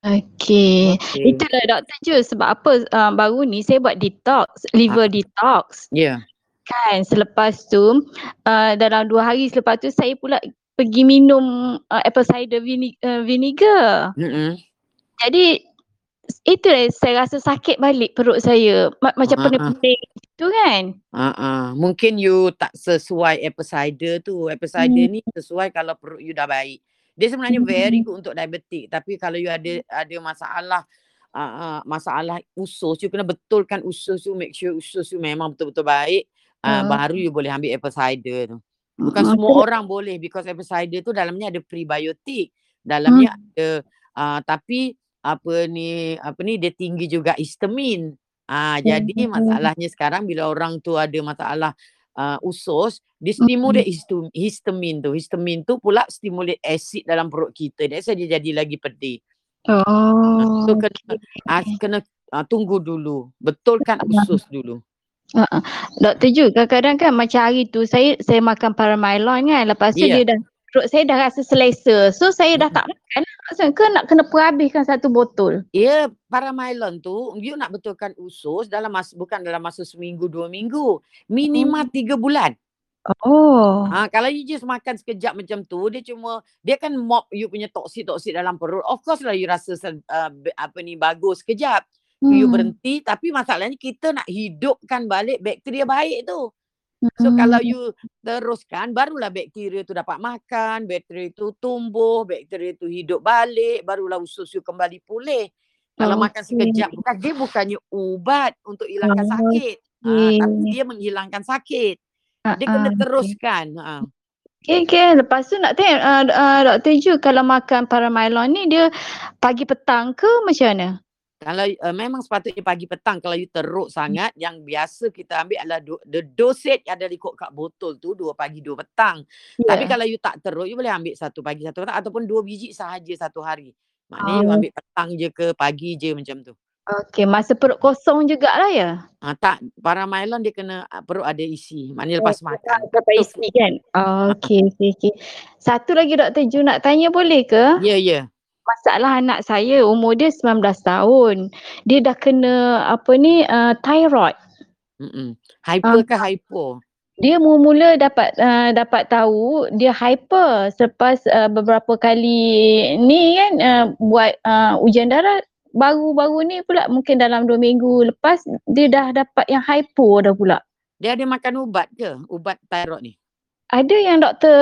Okey. Okey. Itulah Doktor Ju sebab apa uh, baru ni saya buat detox, liver Ah. detox. Ya. Yeah. Kan selepas tu uh, dalam dua hari selepas tu saya pula pergi minum uh, apple cider vine- uh, vinegar. Mm-mm. Jadi itulah saya rasa sakit balik perut saya. Ma- macam Ah, ah. pening-pening gitu kan. Ah, ah. Mungkin you tak sesuai apple cider tu. Apple cider Hmm. ni sesuai kalau perut you dah baik. Dia sebenarnya very Hmm. good untuk diabetik. Tapi kalau you ada ada masalah uh, uh, masalah usus, you kena betulkan usus you, make sure usus you memang betul-betul baik. Uh, Ah. baru you boleh ambil apple cider tu. Bukan Ah, semua orang boleh because apple cider tu dalamnya ada prebiotik. Dalamnya Hmm. ada uh, tapi apa ni apa ni dia tinggi juga histamin. Ah jadi Hmm. masalahnya sekarang bila orang tu ada masalah uh, usus, dia stimulate Hmm. histu- histamin tu. Histamin tu pula stimulate asid dalam perut kita. That's why dia jadi lagi pedih. Ah, Oh. so kena okey. ah, kena ah, tunggu dulu. Betulkan Ah. usus dulu. Uh-uh. Doktor Ju, kadang-kadang kan macam hari tu saya saya makan paramylon kan. Lepas tu Ya. dia dah perut saya dah rasa selesa. So saya dah tak makan. Maksudnya ke nak kena perhabiskan satu botol. Ya, paramylon tu you nak betulkan usus dalam masa bukan dalam masa seminggu dua minggu. Minimal Oh. tiga bulan. Oh. Ha, kalau you just makan sekejap macam tu, dia cuma dia kan mop you punya toksik-toksik dalam perut. Of course lah you rasa uh, apa ni bagus sekejap. You Hmm. berhenti tapi masalahnya kita nak hidupkan balik bakteria baik tu. So kalau Hmm. you teruskan barulah bakteria tu dapat makan, bakteria tu tumbuh, bakteria tu hidup balik, barulah usus you kembali pulih. Kalau makan Okey. sekejap bukan dia bukannya ubat untuk hilangkan Oh, sakit. Ha, tapi dia menghilangkan sakit. Dia kena Uh-uh. Okey. teruskan. Ha. Okey, okey. Lepas tu nak tanya uh, uh, Doktor Ju kalau makan paramylon ni dia pagi petang ke macam mana? Kalau uh, memang sepatutnya pagi petang kalau you teruk sangat yang biasa kita ambil adalah do, the dosage ada ikut kat botol tu dua pagi dua petang. Tapi Ya. kalau you tak teruk you boleh ambil satu pagi satu petang ataupun dua biji sahaja satu hari. Maknanya you Oh. ambil petang je ke pagi je macam tu. Okey, masa perut kosong jugalah ya? Ha, tak paramylon dia kena ah, perut ada isi. Maknanya Oh, lepas makan. Lepas isi kan? Okey, okey, okey. Satu lagi Doktor Ju nak tanya boleh ke? Ya ya. Masalah anak saya umur dia 19 tahun. Dia dah kena apa ni uh, thyroid. Mm-mm. Ah, Hyper ke hypo? dia mula-mula dapat uh, dapat tahu dia hyper selepas uh, beberapa kali ni kan uh, buat uh, ujian darah baru-baru ni pula mungkin dalam dua minggu lepas dia dah dapat yang hypo dah pula. Dia ada makan ubat ke? Ubat thyroid ni? Ada yang doktor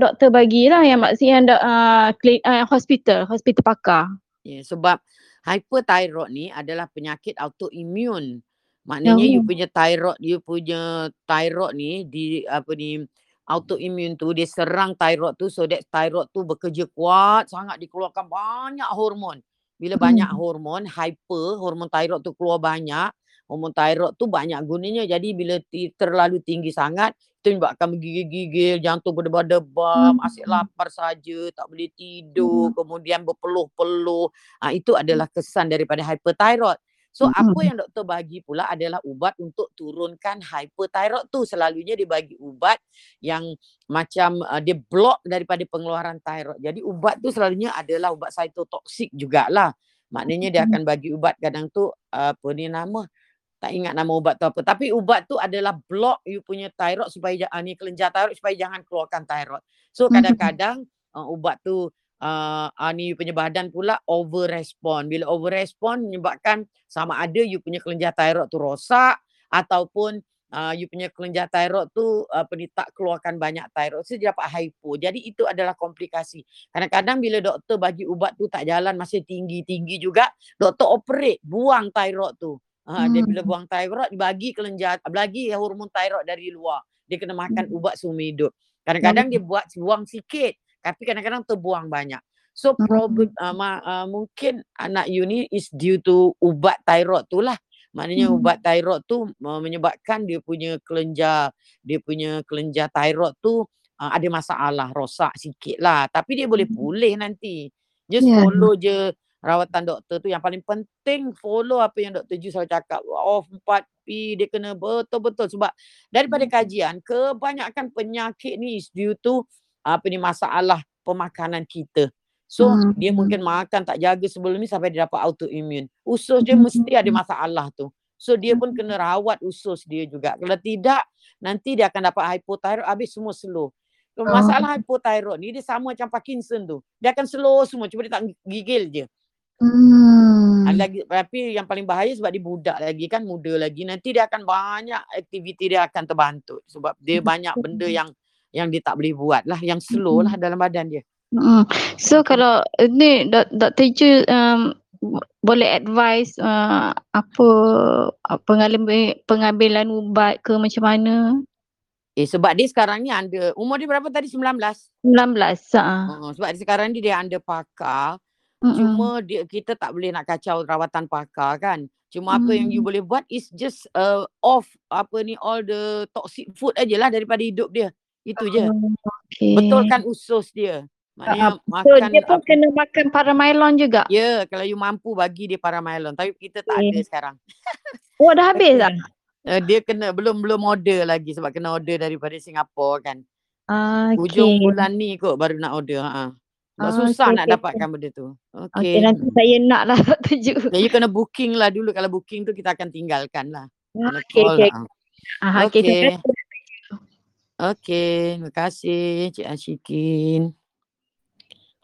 doktor bagilah yang maksudnya yang uh, kli, uh, hospital, hospital pakar. Ya, sebab hyperthyroid ni adalah penyakit autoimun. Maknanya you Oh. punya thyroid, you punya thyroid ni di apa ni autoimun tu dia serang thyroid tu so that thyroid tu bekerja kuat sangat dikeluarkan banyak hormon. Bila banyak Hmm. hormon hyper, hormon thyroid tu keluar banyak, hormon thyroid tu banyak gunanya. Jadi bila terlalu tinggi sangat itu menyebabkan menggigil-gigil, jantung berdebar-debar, asyik Hmm. lapar saja, tak boleh tidur, Hmm. kemudian berpeluh-peluh. Ah itu adalah kesan daripada hyperthyroid. So apa Hmm. yang doktor bagi pula adalah ubat untuk turunkan hyperthyroid tu. Selalunya dia bagi ubat yang macam uh, dia block daripada pengeluaran thyroid. Jadi ubat tu selalunya adalah ubat cytotoxic jugalah. Maknanya dia Hmm. akan bagi ubat kadang tu uh, apa ni nama tak ingat nama ubat tu apa. Tapi ubat tu adalah block you punya thyroid supaya uh, ni kelenjar thyroid supaya jangan keluarkan thyroid. So Hmm. kadang-kadang uh, ubat tu uh, uh, ni you punya badan pula over respond. Bila over respond menyebabkan sama ada you punya kelenjar thyroid tu rosak ataupun uh, you punya kelenjar thyroid tu apa ni tak keluarkan banyak thyroid. So dia dapat hypo. Jadi itu adalah komplikasi. Kadang-kadang bila doktor bagi ubat tu tak jalan masih tinggi-tinggi juga, doktor operate buang thyroid tu. Ha, dia bila Hmm. buang thyroid bagi kelenjar bagi hormon thyroid dari luar. Dia kena makan Hmm. ubat seumur hidup. Kadang-kadang dia buat buang sikit tapi kadang-kadang terbuang banyak. So problem uh, ma, uh, mungkin anak you ni is due to ubat thyroid tu lah. Maknanya Hmm. ubat thyroid tu uh, menyebabkan dia punya kelenjar dia punya kelenjar thyroid tu uh, ada masalah, rosak sikit lah. Tapi dia boleh Hmm. pulih nanti. Just Ya. follow je rawatan doktor tu. Yang paling penting follow apa yang Dr. Ju selalu cakap. Off 4P dia kena betul-betul. Sebab daripada Hmm. kajian kebanyakan penyakit ni is due to apa ni masalah pemakanan kita. So hmm. dia mungkin makan tak jaga sebelum ni sampai dia dapat autoimmune. Usus dia mesti ada hmm. masalah tu. So dia pun kena rawat usus dia juga. Kalau tidak nanti dia akan dapat hypothyroid habis semua slow. Masalah oh. hypothyroid ni dia sama macam Parkinson tu. Dia akan slow semua cuma dia tak gigil je. Hmm. Lagi, tapi yang paling bahaya sebab dia budak lagi kan muda lagi nanti dia akan banyak aktiviti dia akan terbantu sebab dia banyak benda yang yang dia tak boleh buat lah yang slow lah dalam badan dia. Hmm. So kalau ni Dr. Ju um, boleh advise uh, apa pengambilan pengambilan ubat ke macam mana? Eh sebab dia sekarang ni ada umur dia berapa tadi 19? 19. Ha. Uh, sebab dia sekarang ni dia ada pakar Mm-mm. Cuma dia kita tak boleh nak kacau rawatan pakar kan. Cuma mm. apa yang you boleh buat is just uh, off apa ni all the toxic food aja lah daripada hidup dia. Itu je. Okay. Betulkan usus dia. Maknanya uh, makan. So dia pun apa, kena makan paramylon juga? Ya, yeah, kalau you mampu bagi dia paramylon. Tapi kita tak okay. ada sekarang. Oh dah habis dah? Uh, dia kena belum belum order lagi sebab kena order daripada Singapura kan. Uh, okay. Ujung bulan ni kot baru nak order. Ha. Tak ah, susah okay, nak okay. dapatkan benda tu. Okey. Okay, nanti saya nak lah tuju. Jadi kena booking lah dulu. Kalau booking tu kita akan tinggalkan lah. Okey. Okay. Lah. Ah, okay. okay. Okey. Terima kasih Cik Ashikin.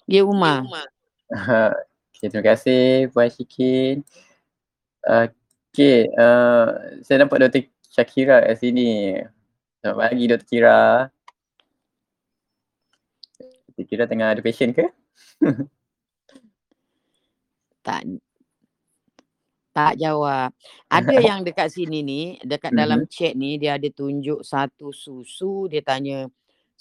Ya Uma. okay, terima kasih Puan Ashikin. Okey. Uh, saya nampak Dr. Shakira kat sini. Selamat pagi Dr. Kira. Dia kira tengah ada passion ke? tak tak jawab. Ada yang dekat sini ni, dekat dalam mhm. chat ni dia ada tunjuk satu susu, dia tanya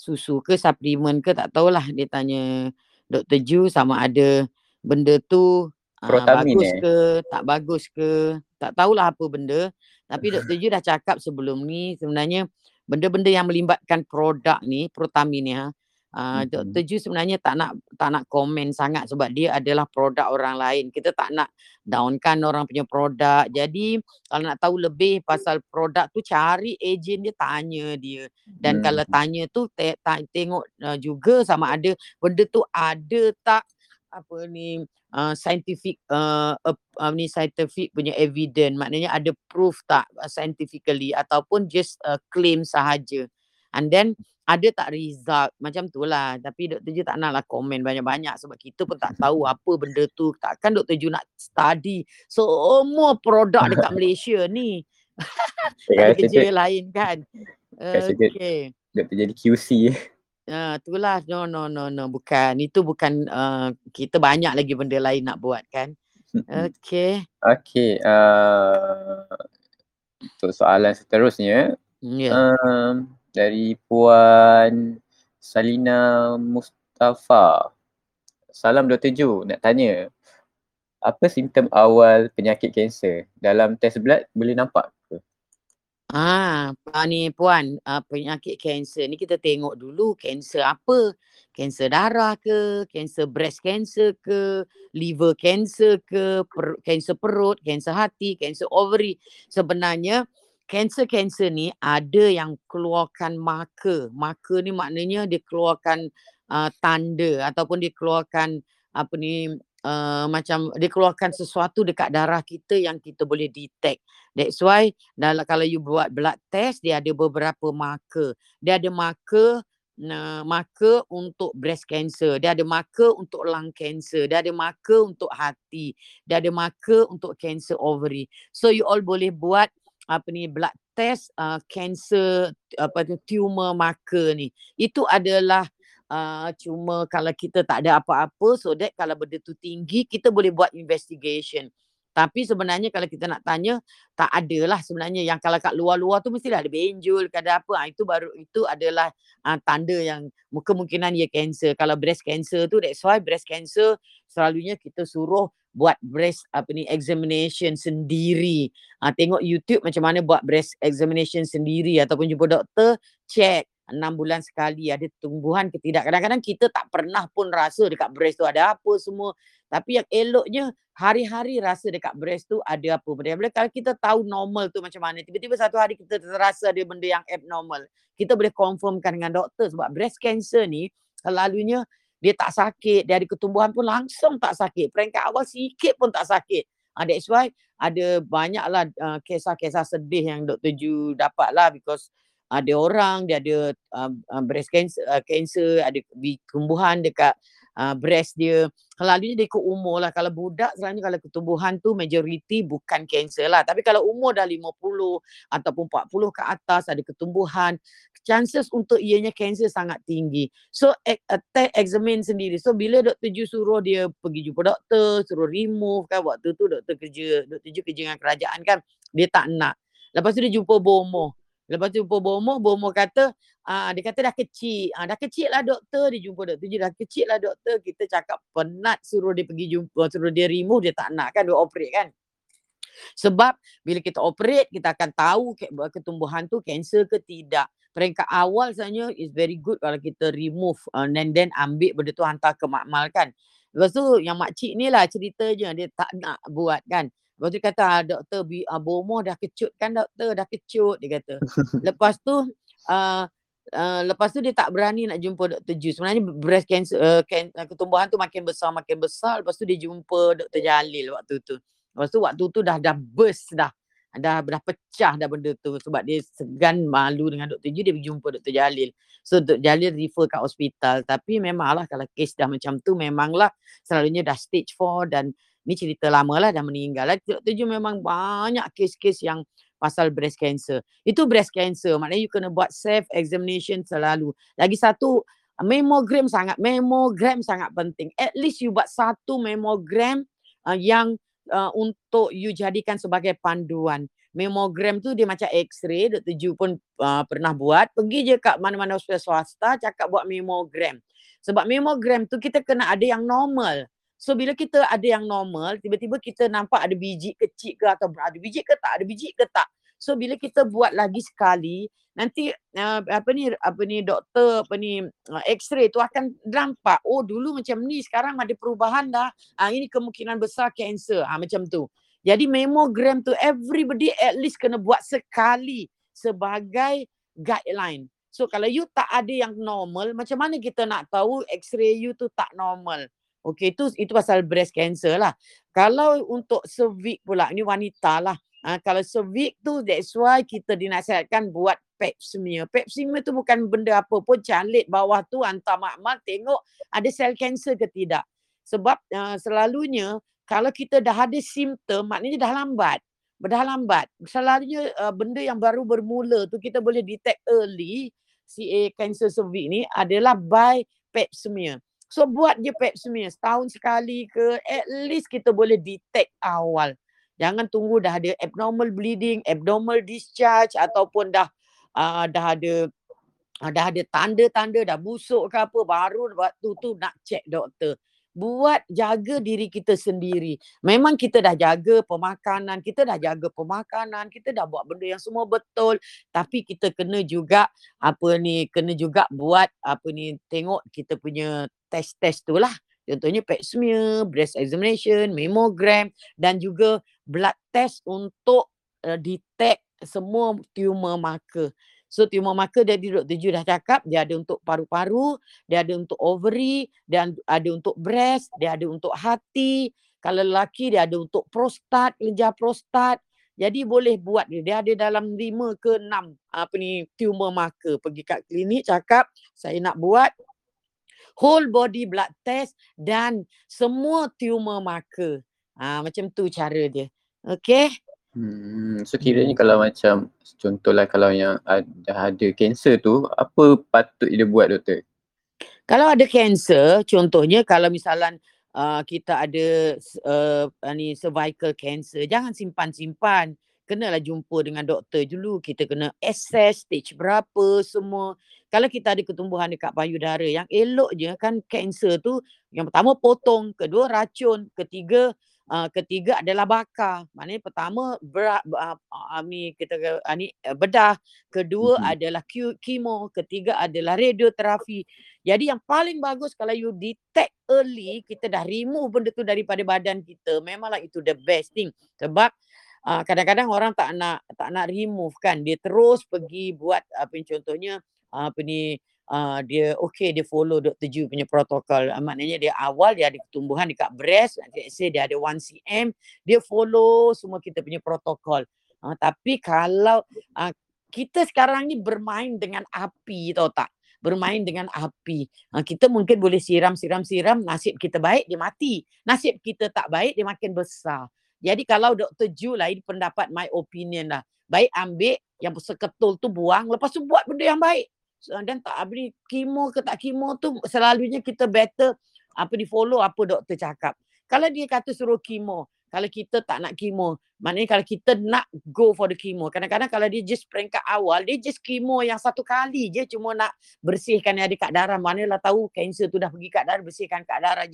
susu ke suplemen ke tak tahulah dia tanya Dr. Ju sama ada benda tu uh, bagus eh? ke tak bagus ke tak tahulah apa benda tapi Dr. Ju dah cakap sebelum ni sebenarnya benda-benda yang melibatkan produk ni protamin ni ha Uh, Dr. Ju sebenarnya tak nak tak nak komen sangat sebab dia adalah produk orang lain. Kita tak nak downkan orang punya produk. Jadi kalau nak tahu lebih pasal produk tu cari ejen dia tanya dia. Dan hmm. kalau tanya tu te- te- tengok uh, juga sama ada benda tu ada tak apa ni uh, scientific uh, uh, ni scientific punya evidence maknanya ada proof tak uh, scientifically ataupun just uh, claim sahaja. And then ada tak result macam tu lah tapi Dr. Ju tak nak lah komen banyak-banyak sebab kita pun tak tahu apa benda tu takkan Dr. Ju nak study semua produk dekat Malaysia ni ada kerja tu. lain kan okay. Dr. jadi QC Uh, itulah no no no no bukan itu bukan uh, kita banyak lagi benda lain nak buat kan okey okey uh, untuk soalan seterusnya yeah. Ya. um, dari Puan Salina Mustafa. Salam Dr. Ju, nak tanya. Apa simptom awal penyakit kanser? Dalam test blood boleh nampak ke? Ah, ni puan, uh, penyakit kanser ni kita tengok dulu kanser apa? Kanser darah ke, kanser breast cancer ke, liver cancer ke, kanser per- perut, kanser hati, kanser ovary. Sebenarnya kanser-kanser ni ada yang keluarkan marker. Marker ni maknanya dia keluarkan uh, tanda ataupun dia keluarkan apa ni uh, macam dia keluarkan sesuatu dekat darah kita yang kita boleh detect. That's why dalam kalau you buat blood test dia ada beberapa marker. Dia ada marker uh, marker untuk breast cancer, dia ada marker untuk lung cancer, dia ada marker untuk hati, dia ada marker untuk cancer ovary. So you all boleh buat apa ni blood test uh, cancer apa tu tumor marker ni. Itu adalah uh, cuma kalau kita tak ada apa-apa so that kalau benda tu tinggi kita boleh buat investigation. Tapi sebenarnya kalau kita nak tanya tak ada lah sebenarnya. Yang kalau kat luar-luar tu mesti ada benjol ada apa. Ha, itu baru itu adalah uh, tanda yang kemungkinan ia cancer. Kalau breast cancer tu that's why breast cancer selalunya kita suruh buat breast apa ni examination sendiri. Ha, tengok YouTube macam mana buat breast examination sendiri ataupun jumpa doktor check enam bulan sekali ada tumbuhan ke tidak. Kadang-kadang kita tak pernah pun rasa dekat breast tu ada apa semua. Tapi yang eloknya hari-hari rasa dekat breast tu ada apa benda. Kalau kita tahu normal tu macam mana. Tiba-tiba satu hari kita terasa ada benda yang abnormal. Kita boleh confirmkan dengan doktor sebab breast cancer ni selalunya dia tak sakit, ada ketumbuhan pun langsung tak sakit. Peringkat awal sikit pun tak sakit. Uh, that's why ada banyaklah uh, kisah-kisah sedih yang Dr. Ju dapat lah because ada orang dia ada uh, breast cancer, uh, cancer ada ketumbuhan dekat uh, breast dia. Selalunya dia ikut umur lah. Kalau budak selalunya kalau ketumbuhan tu majoriti bukan kanser lah. Tapi kalau umur dah 50 ataupun 40 ke atas ada ketumbuhan, chances untuk ianya kanser sangat tinggi. So attack examine sendiri. So bila doktor Ju suruh dia pergi jumpa doktor, suruh remove kan waktu tu doktor kerja, doktor Ju kerja dengan kerajaan kan, dia tak nak. Lepas tu dia jumpa bomoh. Lepas tu jumpa bomoh, bomoh kata Ah, dia kata dah kecil. Ah, dah kecil lah doktor. Dia jumpa doktor. Dia dah kecil lah doktor. Kita cakap penat suruh dia pergi jumpa. Suruh dia remove. Dia tak nak kan. Dia operate kan. Sebab bila kita operate, kita akan tahu ketumbuhan tu kanser ke tidak. Peringkat awal sebenarnya is very good kalau kita remove uh, and then ambil benda tu hantar ke makmal kan. Lepas tu yang makcik ni lah ceritanya dia tak nak buat kan. Lepas tu kata ah, doktor uh, bomoh dah kecut kan doktor dah kecut dia kata. Lepas tu uh, Uh, lepas tu dia tak berani nak jumpa Dr. Ju. Sebenarnya breast cancer, uh, can, uh, ketumbuhan tu makin besar, makin besar. Lepas tu dia jumpa Dr. Jalil waktu tu. Lepas tu waktu tu dah dah burst dah. Dah, dah pecah dah benda tu. Sebab dia segan malu dengan Dr. Ju, dia pergi jumpa Dr. Jalil. So Dr. Jalil refer kat hospital. Tapi memanglah kalau kes dah macam tu, memanglah selalunya dah stage 4 dan ni cerita lama lah dah meninggal. Lah. Ju memang banyak kes-kes yang pasal breast cancer. Itu breast cancer. Maknanya you kena buat self examination selalu. Lagi satu mammogram sangat mammogram sangat penting. At least you buat satu mammogram uh, yang uh, untuk you jadikan sebagai panduan. Mammogram tu dia macam x-ray. Dr. Ju pun uh, pernah buat. Pergi je kat mana-mana hospital swasta cakap buat mammogram. Sebab mammogram tu kita kena ada yang normal. So bila kita ada yang normal, tiba-tiba kita nampak ada biji kecil ke atau ada biji ke tak, ada biji ke tak. So bila kita buat lagi sekali, nanti uh, apa ni apa ni doktor apa ni uh, x-ray tu akan nampak oh dulu macam ni sekarang ada perubahan dah. Uh, ini kemungkinan besar kanser. Uh, macam tu. Jadi mammogram tu everybody at least kena buat sekali sebagai guideline. So kalau you tak ada yang normal, macam mana kita nak tahu x-ray you tu tak normal? Okey, itu itu pasal breast cancer lah. Kalau untuk cervix pula, ini wanita lah. Ha, kalau cervix tu, that's why kita dinasihatkan buat pap smear. Pap smear tu bukan benda apa pun, calit bawah tu, hantar makmal, tengok ada sel cancer ke tidak. Sebab uh, selalunya, kalau kita dah ada simptom, maknanya dah lambat. Dah lambat. Selalunya uh, benda yang baru bermula tu, kita boleh detect early, CA cancer cervix ni adalah by pap smear. So buat je pap smear setahun sekali ke at least kita boleh detect awal. Jangan tunggu dah ada abnormal bleeding, abnormal discharge ataupun dah uh, dah ada dah ada tanda-tanda dah busuk ke apa baru waktu tu nak check doktor buat jaga diri kita sendiri. Memang kita dah jaga pemakanan, kita dah jaga pemakanan, kita dah buat benda yang semua betul, tapi kita kena juga apa ni, kena juga buat apa ni, tengok kita punya test-test tu lah. Contohnya pap smear, breast examination, mammogram dan juga blood test untuk uh, detect semua tumor marker. So tumor marker dia Dr. Ju dah cakap dia ada untuk paru-paru, dia ada untuk ovary, dia ada untuk breast, dia ada untuk hati. Kalau lelaki dia ada untuk prostat, kelenjar prostat. Jadi boleh buat dia. Dia ada dalam lima ke enam apa ni tumor marker. Pergi kat klinik cakap saya nak buat whole body blood test dan semua tumor marker. Ha, macam tu cara dia. Okay. Hmm, so kiranya kalau macam contohlah kalau yang ada ada kanser tu apa patut dia buat doktor? Kalau ada kanser contohnya kalau misalnya uh, kita ada uh, ni cervical cancer jangan simpan-simpan. Kenalah jumpa dengan doktor dulu kita kena assess stage berapa semua. Kalau kita ada ketumbuhan dekat payudara yang elok je kan kanser tu yang pertama potong kedua racun ketiga uh, ketiga adalah bakar. Maknanya pertama berat uh, uh, ni kita uh, ni uh, bedah, kedua mm-hmm. adalah kemo, ketiga adalah radioterapi. Jadi yang paling bagus kalau you detect early, kita dah remove benda tu daripada badan kita. Memanglah itu the best thing. Sebab uh, kadang-kadang orang tak nak tak nak remove kan. Dia terus pergi buat apa contohnya apa ni uh, dia okay dia follow Dr. Ju punya protokol. Uh, maknanya dia awal dia ada ketumbuhan dekat breast, let's say dia ada 1 cm, dia follow semua kita punya protokol. Uh, tapi kalau uh, kita sekarang ni bermain dengan api tahu tak? Bermain dengan api. Kita mungkin boleh siram, siram, siram. Nasib kita baik, dia mati. Nasib kita tak baik, dia makin besar. Jadi kalau Dr. Ju lah, ini pendapat my opinion lah. Baik ambil yang seketul tu buang. Lepas tu buat benda yang baik. Dan tak beri kemo ke tak kemo tu selalunya kita better apa di follow apa doktor cakap. Kalau dia kata suruh kemo, kalau kita tak nak kemo, maknanya kalau kita nak go for the kemo. Kadang-kadang kalau dia just peringkat awal, dia just kemo yang satu kali je cuma nak bersihkan yang ada kat darah. Manalah tahu kanser tu dah pergi kat darah, bersihkan kat darah.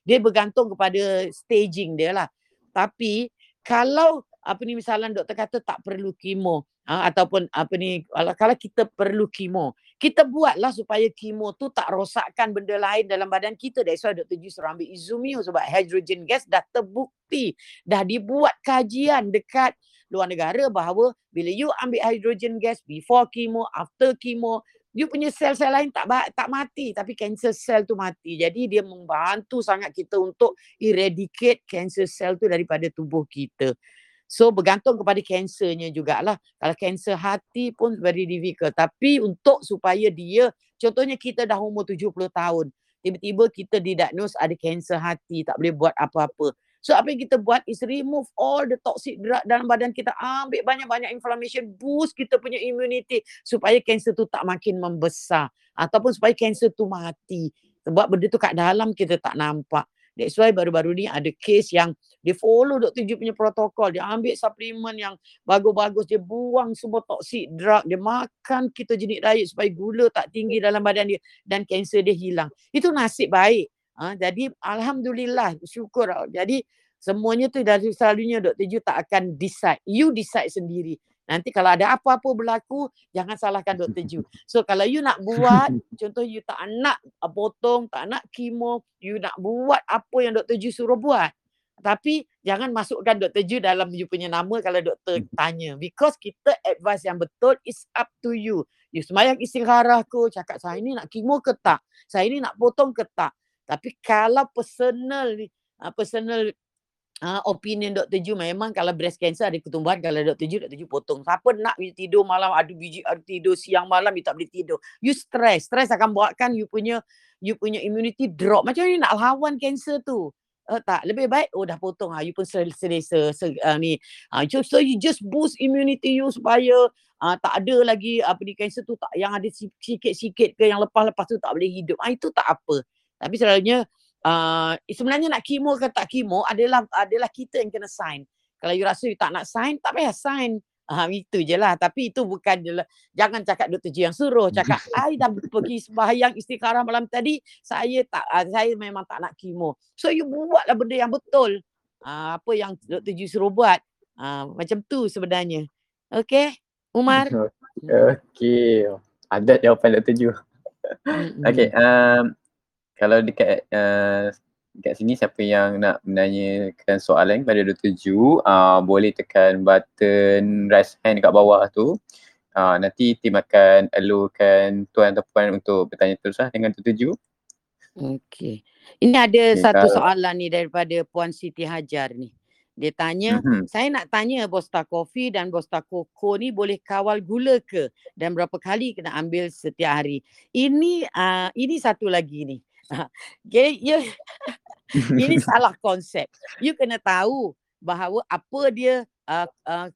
Dia bergantung kepada staging dia lah. Tapi kalau apa ni misalnya doktor kata tak perlu kemo ha, ataupun apa ni kalau, kita perlu kemo kita buatlah supaya kemo tu tak rosakkan benda lain dalam badan kita that's why doktor Jus ambil izumio sebab hydrogen gas dah terbukti dah dibuat kajian dekat luar negara bahawa bila you ambil hydrogen gas before kemo after kemo you punya sel-sel lain tak tak mati tapi cancer cell tu mati. Jadi dia membantu sangat kita untuk eradicate cancer cell tu daripada tubuh kita. So bergantung kepada kansernya jugalah. Kalau kanser hati pun very difficult. Tapi untuk supaya dia, contohnya kita dah umur 70 tahun. Tiba-tiba kita didiagnose ada kanser hati, tak boleh buat apa-apa. So apa yang kita buat is remove all the toxic drug dalam badan kita. Ambil banyak-banyak inflammation, boost kita punya immunity supaya kanser tu tak makin membesar. Ataupun supaya kanser tu mati. Sebab benda tu kat dalam kita tak nampak. That's why baru-baru ni ada case yang dia follow Dr. Ju punya protokol. Dia ambil suplemen yang bagus-bagus. Dia buang semua toxic drug. Dia makan kita jenis diet supaya gula tak tinggi dalam badan dia. Dan kanser dia hilang. Itu nasib baik. Ha, jadi Alhamdulillah syukur. Jadi semuanya tu dari selalunya Dr. Ju tak akan decide. You decide sendiri. Nanti kalau ada apa-apa berlaku, jangan salahkan Dr. Ju. So kalau you nak buat, contoh you tak nak potong, tak nak kemo, you nak buat apa yang Dr. Ju suruh buat. Tapi jangan masukkan Dr. Ju dalam you punya nama kalau doktor tanya. Because kita advice yang betul is up to you. You semayang istikharah ke, cakap saya ni nak kemo ke tak? Saya ni nak potong ke tak? Tapi kalau personal uh, personal uh, opinion Dr. Ju memang kalau breast cancer ada ketumbuhan kalau Dr. Ju Dr. Ju potong. Siapa nak you tidur malam ada biji ada tidur siang malam you tak boleh tidur. You stress. Stress akan buatkan you punya you punya immunity drop. Macam ni nak lawan cancer tu. Uh, tak lebih baik oh dah potong ah you pun selesa se, uh, ni uh, so you just boost immunity you supaya uh, tak ada lagi apa di cancer tu tak yang ada sikit-sikit ke yang lepas-lepas tu tak boleh hidup ah uh, itu tak apa tapi selalunya uh, sebenarnya nak kemo ke tak kemo adalah adalah kita yang kena sign. Kalau you rasa you tak nak sign, tak payah sign. Uh, itu je lah. Tapi itu bukan je lah. Jangan cakap Dr. G yang suruh. Cakap, I dah pergi sembahyang istikharah malam tadi. Saya tak, uh, saya memang tak nak kemo. So you buatlah benda yang betul. Uh, apa yang Dr. G suruh buat. Uh, macam tu sebenarnya. Okay? Umar? Okay. Ada jawapan Dr. Ju. okay. Um, kalau dekat uh, dekat sini siapa yang nak menanyakan soalan kepada Dr. Ju uh, boleh tekan button raise hand dekat bawah tu uh, nanti tim akan allowkan tuan atau puan untuk bertanya terus lah dengan Dr. Ju Okey. Ini ada okay, satu kalau... soalan ni daripada Puan Siti Hajar ni. Dia tanya, mm-hmm. saya nak tanya Bosta Coffee dan Bosta Coco ni boleh kawal gula ke? Dan berapa kali kena ambil setiap hari? Ini uh, ini satu lagi ni. Okay, you, ini salah konsep. You kena tahu bahawa apa dia uh, uh,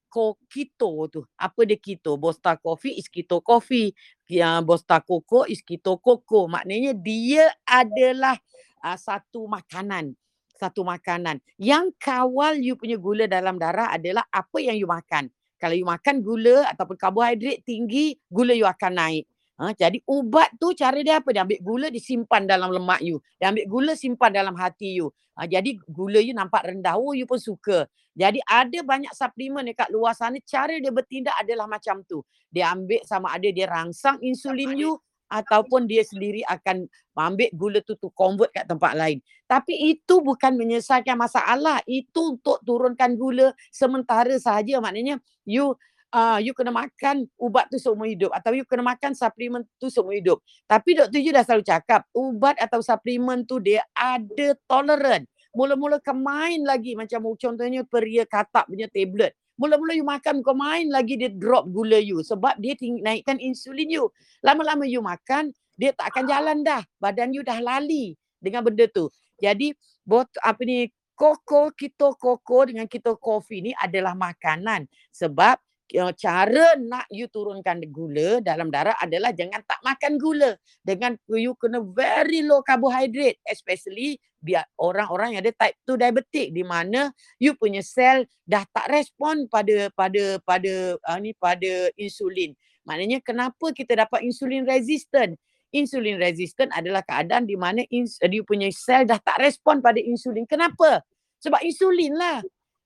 keto tu. Apa dia keto? Bosta coffee is keto coffee. Uh, Bosta coco is keto coco. Maknanya dia adalah uh, satu makanan. Satu makanan. Yang kawal you punya gula dalam darah adalah apa yang you makan. Kalau you makan gula ataupun karbohidrat tinggi, gula you akan naik. Ha, jadi ubat tu cara dia apa? Dia ambil gula disimpan dalam lemak you. Dia ambil gula simpan dalam hati you. Ha, jadi gula you nampak rendah. Oh you pun suka. Jadi ada banyak suplemen dekat luar sana. Cara dia bertindak adalah macam tu. Dia ambil sama ada dia rangsang insulin you ataupun dia sendiri akan ambil gula tu tu convert kat tempat lain. Tapi itu bukan menyelesaikan masalah. Itu untuk turunkan gula sementara sahaja. Maknanya you uh, you kena makan ubat tu seumur hidup atau you kena makan suplemen tu seumur hidup. Tapi Dr. Ju dah selalu cakap ubat atau suplemen tu dia ada tolerant. Mula-mula kau main lagi macam contohnya peria katak punya tablet. Mula-mula you makan kau main lagi dia drop gula you sebab dia tinggi, naikkan insulin you. Lama-lama you makan dia tak akan jalan dah. Badan you dah lali dengan benda tu. Jadi bot apa ni koko kita koko dengan kita kopi ni adalah makanan sebab cara nak you turunkan gula dalam darah adalah jangan tak makan gula. Dengan you kena very low carbohydrate especially biar orang-orang yang ada type 2 diabetic di mana you punya sel dah tak respon pada pada pada uh, ni pada insulin. Maknanya kenapa kita dapat insulin resistant? Insulin resistant adalah keadaan di mana ins- you punya sel dah tak respon pada insulin. Kenapa? Sebab insulin lah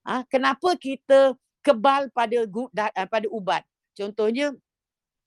ha? kenapa kita kebal pada uh, pada ubat. Contohnya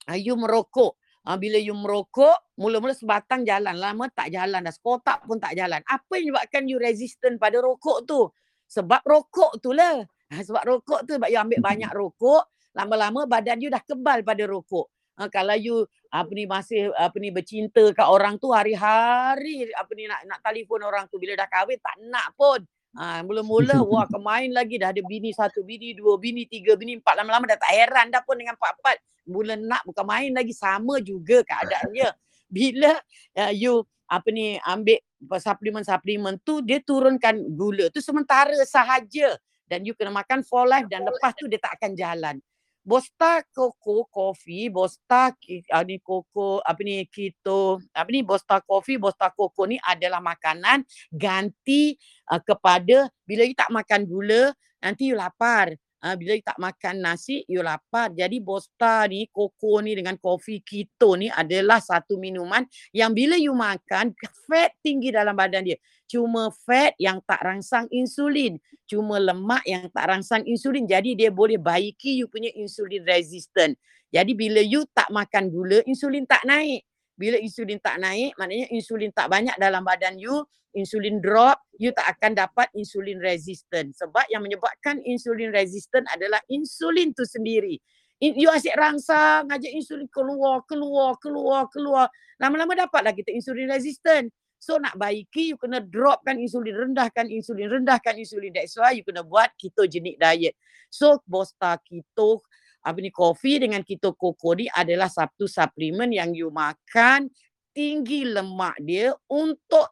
uh, you merokok. Uh, bila you merokok, mula-mula sebatang jalan, lama tak jalan dah. Sekotak pun tak jalan. Apa yang menyebabkan you resistant pada rokok tu? Sebab rokok tu lah. Sebab rokok tu sebab you ambil banyak rokok, lama-lama badan you dah kebal pada rokok. Kalau you apa ni masih apa ni bercinta kat orang tu hari-hari apa ni nak nak telefon orang tu bila dah kahwin tak nak pun Ha, mula-mula wah kemain lagi dah ada bini satu, bini dua, bini tiga, bini empat. Lama-lama dah tak heran dah pun dengan empat-empat. Mula nak bukan main lagi sama juga keadaannya. Bila uh, you apa ni ambil suplemen-suplemen tu dia turunkan gula tu sementara sahaja dan you kena makan for life dan lepas tu dia tak akan jalan. Bosta Coco Coffee, Bosta uh, ni Coco apa ni keto, apa ni Bosta Coffee, Bosta Coco ni adalah makanan ganti uh, kepada bila you tak makan gula, nanti you lapar. Uh, bila you tak makan nasi, you lapar. Jadi Bosta ni, Coco ni dengan kopi keto ni adalah satu minuman yang bila you makan, fat tinggi dalam badan dia cuma fat yang tak rangsang insulin, cuma lemak yang tak rangsang insulin. Jadi dia boleh baiki you punya insulin resistant. Jadi bila you tak makan gula, insulin tak naik. Bila insulin tak naik, maknanya insulin tak banyak dalam badan you, insulin drop, you tak akan dapat insulin resistant. Sebab yang menyebabkan insulin resistant adalah insulin tu sendiri. You asyik rangsang, ngajak insulin keluar, keluar, keluar, keluar. Lama-lama dapatlah kita insulin resistant. So nak baiki you kena dropkan insulin, rendahkan insulin, rendahkan insulin. That's why you kena buat ketogenic diet. So bosta keto apa ni kopi dengan keto koko ni adalah satu suplemen yang you makan tinggi lemak dia untuk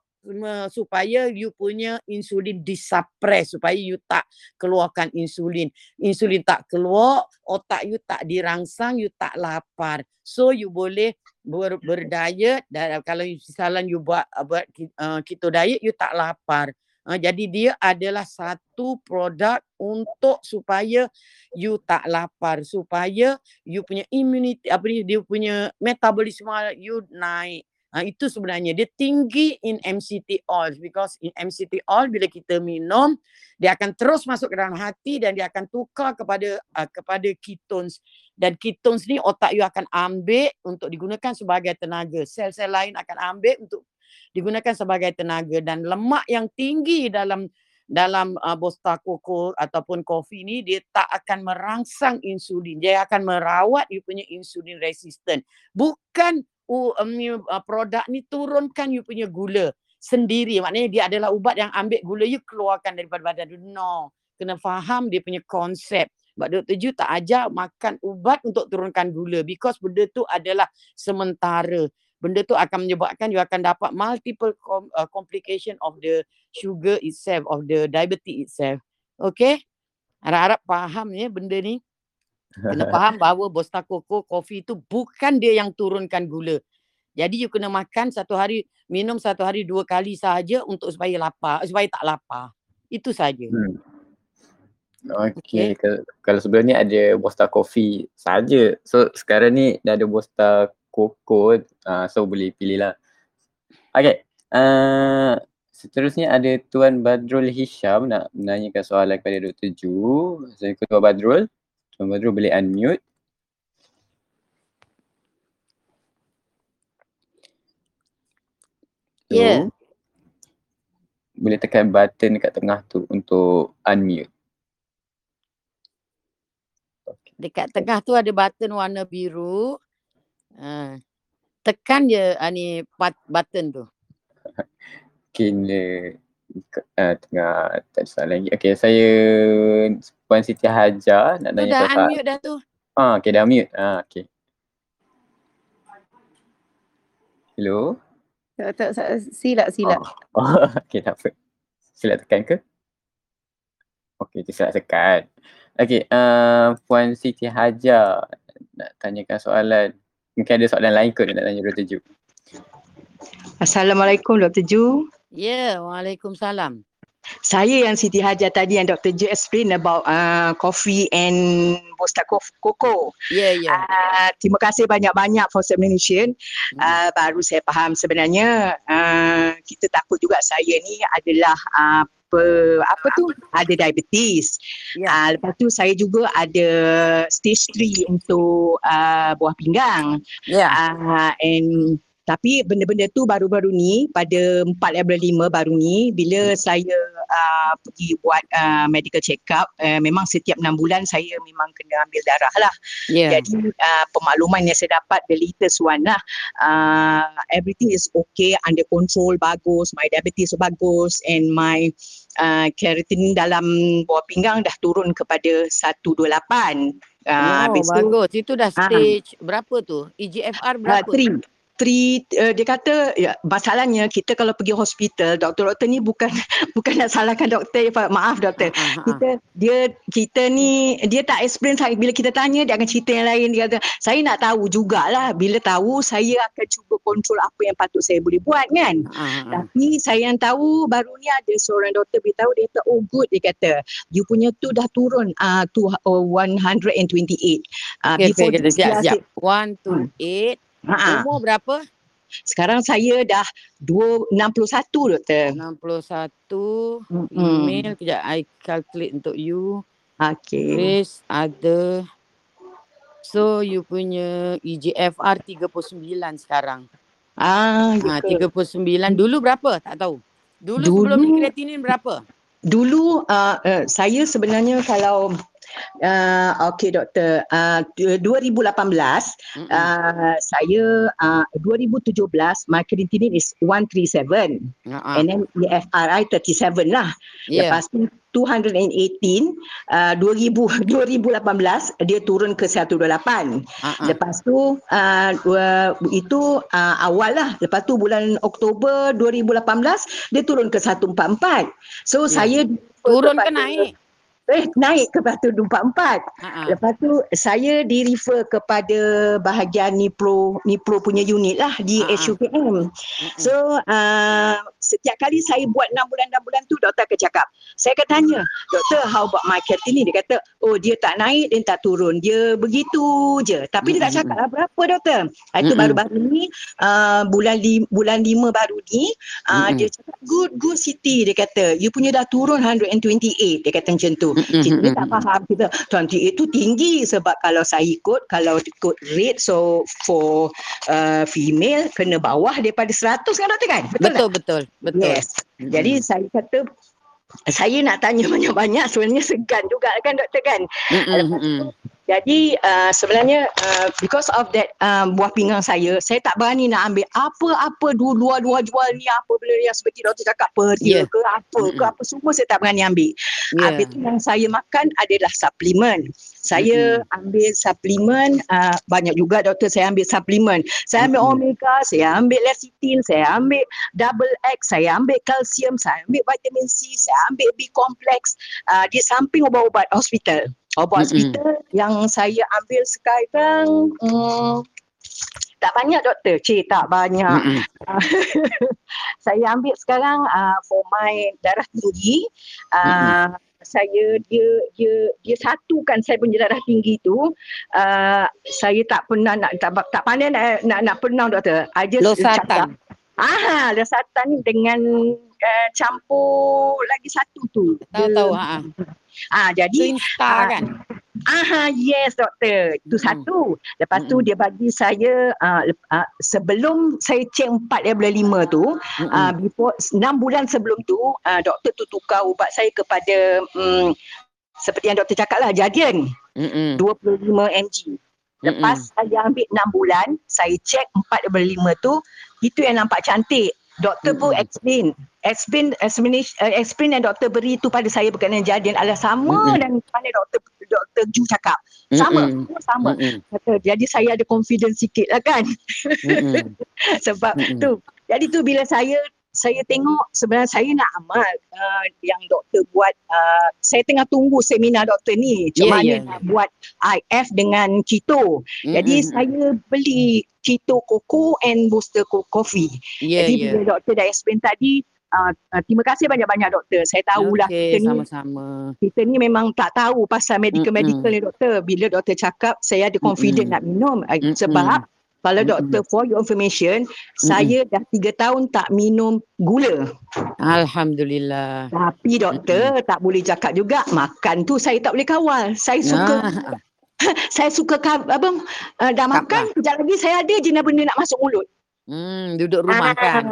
supaya you punya insulin disuppress supaya you tak keluarkan insulin. Insulin tak keluar, otak you tak dirangsang, you tak lapar. So you boleh ber, berdiet dan kalau misalnya you buat buat uh, keto diet you tak lapar. Uh, jadi dia adalah satu produk untuk supaya you tak lapar supaya you punya immunity apa ni dia punya metabolisme you naik. Ha, itu sebenarnya. Dia tinggi in MCT oil because in MCT oil bila kita minum dia akan terus masuk ke dalam hati dan dia akan tukar kepada uh, kepada ketones. Dan ketones ni otak you akan ambil untuk digunakan sebagai tenaga. Sel-sel lain akan ambil untuk digunakan sebagai tenaga. Dan lemak yang tinggi dalam dalam uh, bosta koko ataupun kopi ni dia tak akan merangsang insulin. Dia akan merawat you punya insulin resistant bukan uh, uh, produk ni turunkan you punya gula sendiri. Maknanya dia adalah ubat yang ambil gula you keluarkan daripada badan you. No. Kena faham dia punya konsep. Sebab Dr. Ju tak ajar makan ubat untuk turunkan gula. Because benda tu adalah sementara. Benda tu akan menyebabkan you akan dapat multiple com- uh, complication of the sugar itself, of the diabetes itself. Okay? Harap-harap faham ya benda ni. Kena faham bahawa Bosta Coco coffee itu bukan dia yang turunkan gula. Jadi you kena makan satu hari, minum satu hari dua kali sahaja untuk supaya lapar, supaya tak lapar. Itu saja. Hmm. Okay. okay. Kalau, kalau sebelum ni ada Bosta Coffee saja. So sekarang ni dah ada Bosta Coco. Uh, so boleh pilih lah. Okay. Uh, seterusnya ada Tuan Badrul Hisham nak menanyakan soalan kepada Dr. Ju. Assalamualaikum Tuan Badrul. Tuan Badrul boleh unmute. Ya. Yeah. Boleh tekan button dekat tengah tu untuk unmute. Okay. Dekat tengah tu ada button warna biru. Uh, tekan je uh, ni button tu. Mungkin uh, tengah tak ada soalan lagi. Okay, saya Puan Siti Hajar nak tanya tu dah unmute dah tu. Ah, okay, dah mute. Ah, okay. Hello. Tak, tak, silap, silap. Oh. oh okay, tak apa. Silap tekan ke? Okay, tu silap tekan. Okay, uh, Puan Siti Hajar nak tanyakan soalan. Mungkin ada soalan lain kot nak tanya Dr. Ju. Assalamualaikum Dr. Ju. Ya, yeah, Waalaikumsalam. Saya yang Siti Hajar tadi yang Dr. Ju explain about uh, coffee and Bosta Coco. Ya, yeah, ya. Yeah. Uh, terima kasih banyak-banyak for explanation. Hmm. Uh, baru saya faham sebenarnya uh, kita takut juga saya ni adalah uh, apa apa tu ada diabetes. Yeah. Uh, lepas tu saya juga ada stage 3 untuk uh, buah pinggang. Yeah. Uh, and tapi benda-benda tu baru-baru ni pada 4 April 5 baru ni bila hmm. saya uh, pergi buat uh, medical check up uh, memang setiap 6 bulan saya memang kena ambil darah lah. Yeah. Jadi uh, pemakluman yang saya dapat the latest one lah uh, everything is okay under control bagus my diabetes bagus and my uh, keratin dalam buah pinggang dah turun kepada 128. Uh, oh, bagus. Itu dah stage uh, berapa tu? EGFR berapa? Uh, three uh, dia kata ya masalahnya kita kalau pergi hospital doktor-doktor ni bukan bukan nak salahkan doktor maaf doktor. Uh, uh, uh. kita dia kita ni dia tak explain saya. Bila kita tanya dia akan cerita yang lain. Dia kata saya nak tahu jugalah. Bila tahu saya akan cuba kontrol apa yang patut saya boleh buat kan? Tapi saya yang tahu baru ni ada seorang doktor beritahu dia kata oh good dia kata. You punya tu dah turun. Uh, to uh, 128 uh, okay, before okay, siap, siap. 128 Ha. Umur berapa? Sekarang saya dah 2, 61 doktor. 61. Mm-hmm. Email kejap I calculate untuk you. Okay. Chris ada. So you punya EGFR 39 sekarang. Ah, ha, 39. Dulu berapa? Tak tahu. Dulu, Dulu sebelum kreatinin berapa? Dulu uh, uh, saya sebenarnya kalau Uh, okay doktor, uh, 2018 mm-hmm. uh, saya uh, 2017 my creatinine is 137 uh-huh. and then EFRI 37 lah. Yeah. Lepas tu 218 uh, 2000 2018 dia turun ke 128. Uh-huh. Lepas tu uh, itu uh, awal lah. Lepas tu bulan Oktober 2018 dia turun ke 144. So yeah. saya turun ke naik? Eh naik ke batu 24. Uh-huh. Lepas tu saya di refer kepada bahagian Nipro Nipro punya unit lah di uh-huh. HUKM. Uh-huh. So uh, setiap kali saya buat 6 bulan 6 bulan tu doktor akan cakap. Saya akan tanya, "Doktor, how about my cat ni?" Dia kata, "Oh, dia tak naik dan tak turun. Dia begitu je." Tapi uh-huh. dia tak cakap lah berapa doktor. Itu uh-huh. baru-baru ni uh, bulan li, bulan 5 baru ni uh, uh-huh. dia cakap, "Good, good city." Dia kata, "You punya dah turun 128." Dia kata macam tu. Kita tak faham kita 28 tu tinggi sebab kalau saya ikut kalau ikut rate so for uh, female kena bawah daripada 100 kan doktor kan? Betul betul tak? betul. betul. Yes. Mm-hmm. Jadi saya kata saya nak tanya banyak-banyak sebenarnya segan juga kan doktor kan. Mm-hmm. Jadi uh, sebenarnya uh, because of that uh, buah pinggang saya, saya tak berani nak ambil apa-apa dulu luar jual ni apa benda yang seperti doktor cakap peria yeah. ke apa mm-hmm. ke apa semua saya tak berani ambil. Yeah. Habis tu yang saya makan adalah suplemen. Saya mm-hmm. ambil suplemen uh, banyak juga doktor saya ambil suplemen. Saya ambil mm-hmm. omega, saya ambil lecithin, saya ambil double X, saya ambil kalsium, saya ambil vitamin C, saya ambil B complex uh, di samping ubat-ubat hospital. Obat hospital. Yang saya ambil sekarang um, tak banyak doktor. Cik tak banyak. Saya ambil sekarang uh, for my darah tinggi. Uh. Saya dia dia dia satukan saya punya darah tinggi tu. Uh, saya tak pernah nak tak, tak pandai nak nak, nak pernah doktor. I just Losatan. Ah, losatan dengan uh, campur lagi satu tu. Tahu tahu ha. Ah jadi Insta uh, kan. Aha yes doktor. Itu hmm. satu. Lepas hmm. tu dia bagi saya uh, uh, sebelum saya cek 4 bulan 5 tu hmm. uh, before 6 bulan sebelum tu uh, doktor tu tukar ubat saya kepada um, seperti yang doktor cakap lah Jadian. Mm-mm. 25 mg. Lepas Mm-mm. saya ambil 6 bulan, saya cek 4/5 tu, itu yang nampak cantik. Doktor pun explain. Explain, explain, uh, explain yang doktor beri tu pada saya berkenaan jadian adalah sama mm-hmm. dan mana doktor doktor Ju cakap. Sama. Mm-hmm. Sama. Mm-hmm. jadi saya ada confidence sikit lah kan. Mm-hmm. Sebab mm-hmm. tu. Jadi tu bila saya saya tengok sebenarnya saya nak amal uh, yang doktor buat uh, saya tengah tunggu seminar doktor ni macam yeah, mana yeah. nak buat IF dengan keto. Mm-hmm. Jadi saya beli keto koko and booster coffee. Yeah, Jadi yeah. bila doktor dah explain tadi Uh, uh, terima kasih banyak-banyak doktor. Saya tahulah okay, kita ni sama-sama. kita ni memang tak tahu pasal medical-medical mm-hmm. ni doktor. Bila doktor cakap saya ada confident mm-hmm. nak minum mm-hmm. sebab kalau doktor for your information, mm-hmm. saya dah tiga tahun tak minum gula. Alhamdulillah. Tapi doktor mm-hmm. tak boleh cakap juga makan tu saya tak boleh kawal. Saya suka ah. saya suka apa uh, dah makan kejap lagi saya ada je benda nak masuk mulut. Hmm, duduk rumah ah, kan.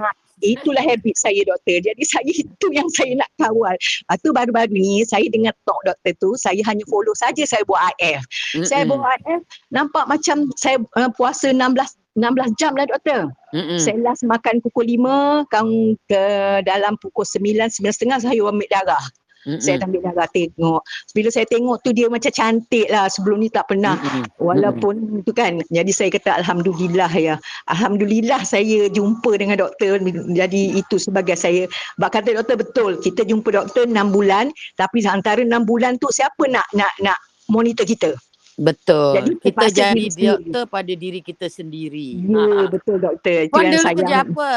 Itulah habit saya doktor. Jadi saya itu yang saya nak kawal. Lepas tu baru-baru ni saya dengar talk doktor tu, saya hanya follow saja saya buat IF. Mm-mm. Saya buat IF, nampak macam saya uh, puasa 16 16 jam lah doktor. Mm-mm. Saya last makan pukul 5, kang ke dalam pukul 9, 9.30 saya ambil darah. Mm-mm. Saya ambil darah tengok. Bila saya tengok tu dia macam cantik lah. Sebelum ni tak pernah. Mm-mm. Walaupun Mm-mm. tu kan. Jadi saya kata Alhamdulillah ya. Alhamdulillah saya jumpa dengan doktor. Jadi itu sebagai saya. Bak kata doktor betul. Kita jumpa doktor 6 bulan. Tapi antara 6 bulan tu siapa nak nak nak monitor kita? Betul. Jadi, kita jadi doktor pada diri kita sendiri. Ya, ha. betul doktor. Kau dulu saya... kerja apa?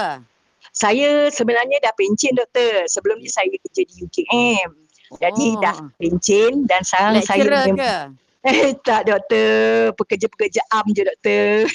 Saya sebenarnya dah pencen doktor. Sebelum ni saya kerja di UKM. Jadi oh. dah pencen dan sekarang Lecturer saya ke? Eh tak doktor, pekerja-pekerja am je doktor.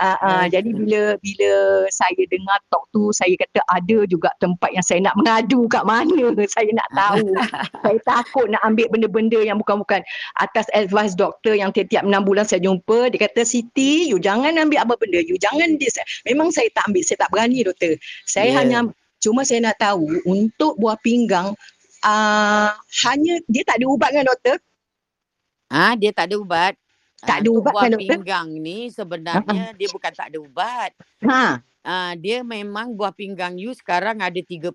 uh, uh, jadi bila bila saya dengar talk tu saya kata ada juga tempat yang saya nak mengadu kat mana saya nak tahu. saya takut nak ambil benda-benda yang bukan-bukan atas advice doktor yang tiap-tiap 6 bulan saya jumpa dia kata Siti you jangan ambil apa benda you jangan this. Memang saya tak ambil saya tak berani doktor. Saya yeah. hanya cuma saya nak tahu untuk buah pinggang uh, hanya dia tak ada ubat kan doktor? Ah, dia tak ada ubat. Tak ada ubat kan doktor? pinggang ni sebenarnya dia bukan tak ada ubat. Ha. Uh, dia memang buah pinggang you sekarang ada 39%.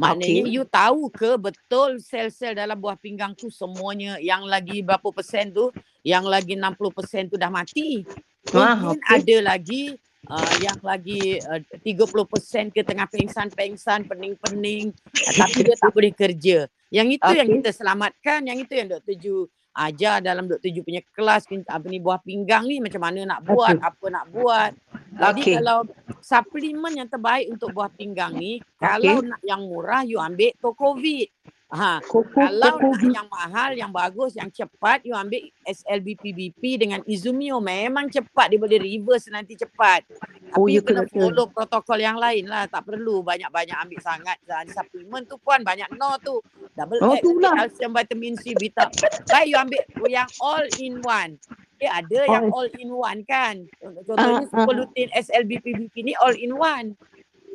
Maknanya okay. you tahu ke betul sel-sel dalam buah pinggang tu semuanya yang lagi berapa persen tu, yang lagi 60% tu dah mati. Mungkin okay. ada lagi uh, yang lagi uh, 30% ke tengah pengsan-pengsan, pening-pening tapi dia tak boleh kerja. Yang itu okay. yang kita selamatkan, yang itu yang Dr. Ju ajar dalam Dr. Ju punya kelas apa ni buah pinggang ni macam mana nak buat, okay. apa nak buat. Jadi okay. kalau suplemen yang terbaik untuk buah pinggang ni, okay. kalau nak yang murah you ambil Tokovid. Ha, kalau nak yang mahal, yang bagus, yang cepat, you ambil SLBPBP dengan Izumio. Memang cepat, dia boleh reverse nanti cepat. Oh, Tapi you kena follow protokol yang lain lah. Tak perlu banyak-banyak ambil sangat. Dan suplemen tu puan banyak no tu. Double oh, X, calcium, vitamin C, beta. Baik, you ambil yang all in one. Eh ada oh. yang all in one kan. Contohnya uh, uh. Lutein SLBPBP ni all in one.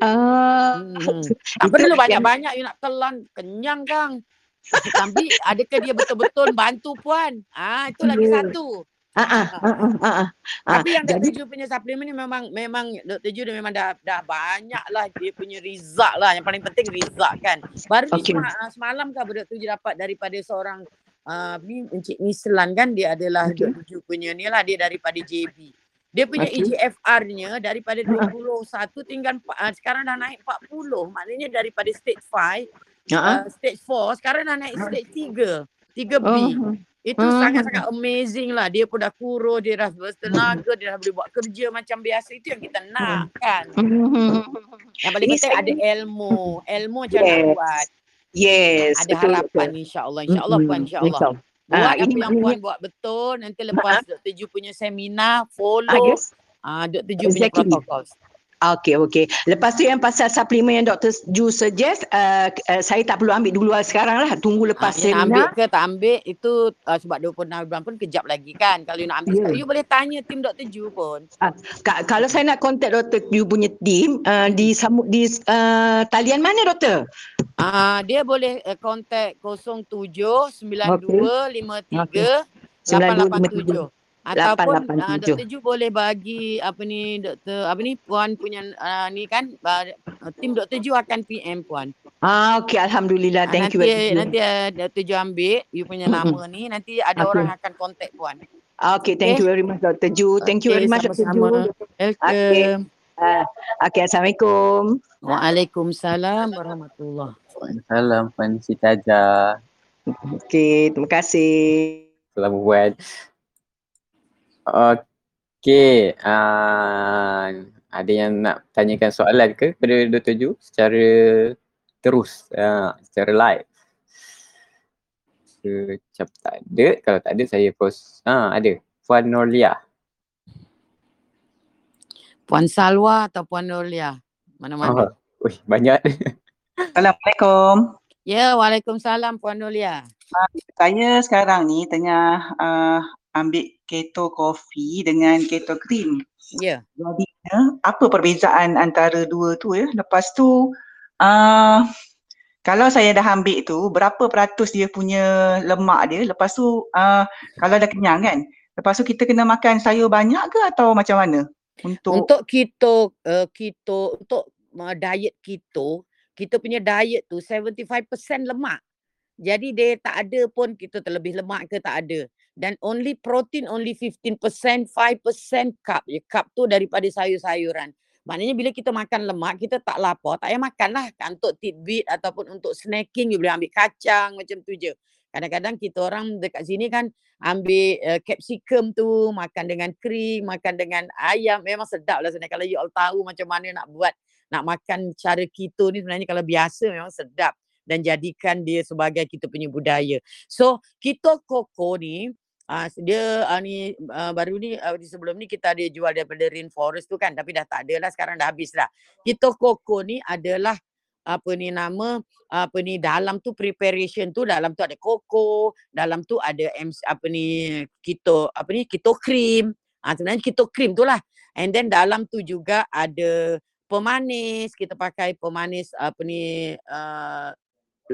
Ah. Uh, hmm. perlu banyak-banyak you nak telan kenyang kang. Tapi adakah dia betul-betul bantu puan? Ah itu lagi yeah. satu. Ah ah ah ah. ah, ah. Tapi yang Dr. Ju punya suplemen ni memang memang Dr. Ju memang dah dah banyak lah dia punya result lah. Yang paling penting result kan. Baru okay. ni semalam kan Dr. Ju dapat daripada seorang uh, Encik Mislan kan dia adalah okay. Dr. Ju punya ni lah dia daripada JB. Dia punya okay. EGFR-nya daripada 21 tinggal uh, sekarang dah naik 40. Maknanya daripada stage 5, uh-huh. uh, stage 4 sekarang dah naik stage 3. 3B. Uh-huh. Itu uh-huh. sangat-sangat amazing lah. Dia pun dah kurus, dia dah bertenaga, dia dah boleh buat kerja macam biasa. Itu yang kita nak kan. yang paling penting ada ilmu. Ilmu macam yes. nak buat. Yes. Ada betul, harapan insyaAllah. InsyaAllah puan insyaAllah. Insya Buat uh, apa yang puan buat betul. Nanti lepas uh, Dr. Ju punya seminar, follow uh, Dr. Ju punya protokol. Okay, okay. Lepas tu yang pasal suplemen yang Dr. Ju suggest, uh, uh, saya tak perlu ambil dulu sekarang lah. Tunggu lepas uh, seminar. Ambil ke tak ambil, itu uh, sebab 26 bulan pun kejap lagi kan. Kalau you nak ambil yeah. sekarang, you boleh tanya tim Dr. Ju pun. Uh, kalau saya nak contact Dr. Ju punya tim, uh, di, di uh, talian mana Dr.? Ah, dia boleh uh, contact 079253 887 ataupun uh, Dr. Ju boleh bagi apa ni Dr. apa ni puan punya uh, ni kan uh, tim Dr. Ju akan PM puan. Ah okey alhamdulillah thank nanti, you. Nanti uh, Dr. Ju ambil you punya nama ni nanti ada okay. orang akan contact puan. Okay, thank okay. you very much Dr. Ju. Thank you okay, very much Dr. Ju. Welcome. Okay. Uh, okay, Assalamualaikum. Waalaikumsalam warahmatullahi Waalaikumsalam Puan Sitaja. Okay, terima kasih. Selamat buat. Okey, uh, ada yang nak tanyakan soalan ke kepada Dr. Ju secara terus, uh, secara live? Macam tak ada, kalau tak ada saya pros. Ha, ada. Puan Norlia. Puan Salwa atau Puan Norlia? Mana-mana? Oh, banyak. Assalamualaikum. Ya, Waalaikumsalam Puan Norlia. Uh, saya sekarang ni tengah uh, ambil keto coffee dengan keto cream. Ya. Yeah. Jadi apa perbezaan antara dua tu ya? Lepas tu uh, kalau saya dah ambil tu berapa peratus dia punya lemak dia? Lepas tu uh, kalau dah kenyang kan? Lepas tu kita kena makan sayur banyak ke atau macam mana? Untuk untuk keto uh, keto untuk uh, diet keto, kita punya diet tu 75% lemak. Jadi dia tak ada pun kita terlebih lemak ke tak ada dan only protein only 15%, 5% carb. Ya, carb tu daripada sayur-sayuran. Maknanya bila kita makan lemak, kita tak lapar, tak payah makan lah. Untuk tidbit ataupun untuk snacking, you boleh ambil kacang macam tu je. Kadang-kadang kita orang dekat sini kan ambil uh, capsicum tu, makan dengan krim, makan dengan ayam. Memang sedap lah sebenarnya. Kalau you all tahu macam mana nak buat, nak makan cara keto ni sebenarnya kalau biasa memang sedap. Dan jadikan dia sebagai kita punya budaya. So, keto koko ni, Uh, dia uh, ni uh, baru ni uh, sebelum ni kita ada jual daripada rainforest tu kan tapi dah tak ada lah sekarang dah habis lah. Kita koko ni adalah apa ni nama apa ni dalam tu preparation tu dalam tu ada koko, dalam tu ada MC, apa ni keto apa ni keto cream. Ah uh, sebenarnya keto cream tu lah. And then dalam tu juga ada pemanis, kita pakai pemanis apa ni uh,